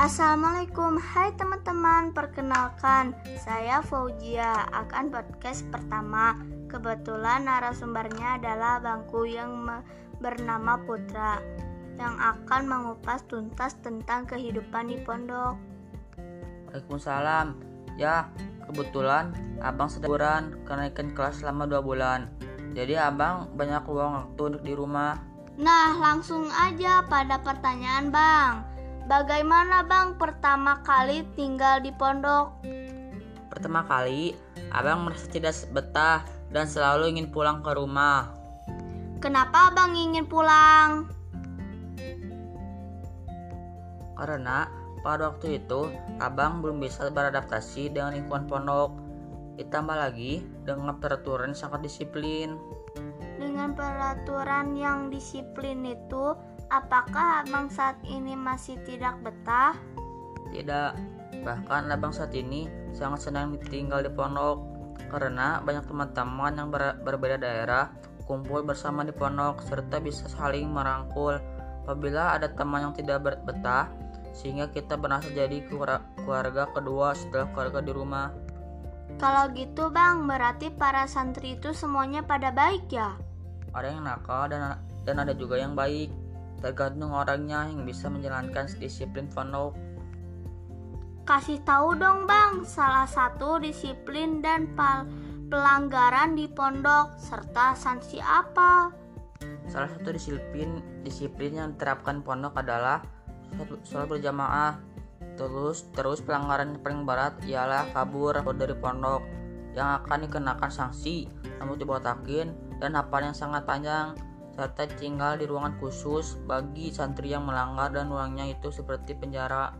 Assalamualaikum, hai teman-teman. Perkenalkan, saya Fauzia akan podcast pertama. Kebetulan narasumbernya adalah bangku yang bernama Putra yang akan mengupas tuntas tentang kehidupan di pondok. Waalaikumsalam. Ya, kebetulan abang sedang kenaikan kelas selama dua bulan. Jadi abang banyak uang waktu di rumah. Nah, langsung aja pada pertanyaan bang. Bagaimana bang pertama kali tinggal di pondok? Pertama kali, abang merasa tidak betah dan selalu ingin pulang ke rumah. Kenapa abang ingin pulang? Karena pada waktu itu, abang belum bisa beradaptasi dengan lingkungan pondok. Ditambah lagi dengan peraturan sangat disiplin. Dengan peraturan yang disiplin itu, Apakah abang saat ini masih tidak betah? Tidak, bahkan abang saat ini sangat senang tinggal di pondok karena banyak teman-teman yang ber berbeda daerah kumpul bersama di pondok serta bisa saling merangkul apabila ada teman yang tidak betah sehingga kita berasa jadi keluarga kedua setelah keluarga di rumah. Kalau gitu bang, berarti para santri itu semuanya pada baik ya? Ada yang nakal dan dan ada juga yang baik tergantung orangnya yang bisa menjalankan disiplin pondok. Kasih tahu dong bang, salah satu disiplin dan pelanggaran di pondok serta sanksi apa? Salah satu disiplin disiplin yang diterapkan pondok adalah sholat berjamaah. Terus terus pelanggaran paling berat ialah kabur dari pondok yang akan dikenakan sanksi rambut dibotakin dan hafal yang sangat panjang serta tinggal di ruangan khusus bagi santri yang melanggar dan ruangnya itu seperti penjara.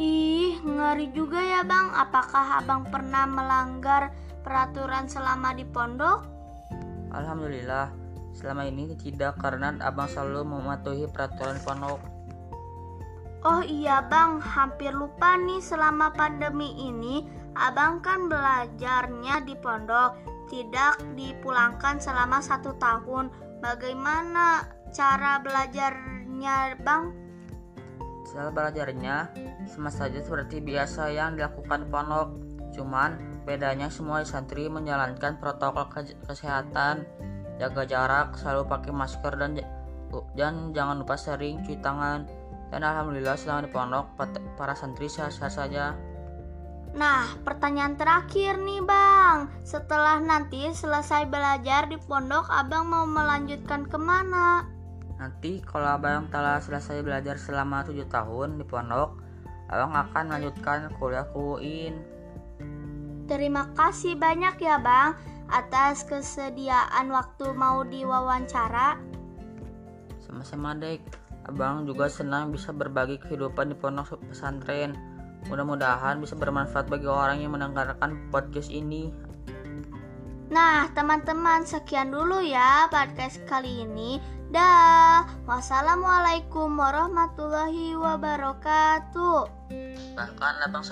Ih, ngeri juga ya bang. Apakah abang pernah melanggar peraturan selama di pondok? Alhamdulillah, selama ini tidak karena abang selalu mematuhi peraturan pondok. Oh iya bang, hampir lupa nih selama pandemi ini abang kan belajarnya di pondok tidak dipulangkan selama satu tahun. Bagaimana cara belajarnya, Bang? Cara belajarnya sama saja seperti biasa yang dilakukan pondok. Cuman bedanya semua santri menjalankan protokol kesehatan, jaga jarak, selalu pakai masker dan dan jangan lupa sering cuci tangan. Dan alhamdulillah selama di pondok para santri sehat-sehat saja. Nah, pertanyaan terakhir nih Bang. Setelah nanti selesai belajar di pondok Abang mau melanjutkan ke mana? Nanti kalau Abang telah selesai belajar selama 7 tahun di pondok Abang akan melanjutkan kuliah UIN Terima kasih banyak ya Bang Atas kesediaan waktu mau diwawancara. Sama-sama Dek. Abang juga senang bisa berbagi kehidupan di pondok pesantren Mudah-mudahan bisa bermanfaat bagi orang yang mendengarkan podcast ini. Nah, teman-teman, sekian dulu ya podcast kali ini. Dah, wassalamualaikum warahmatullahi wabarakatuh. Bahkan abang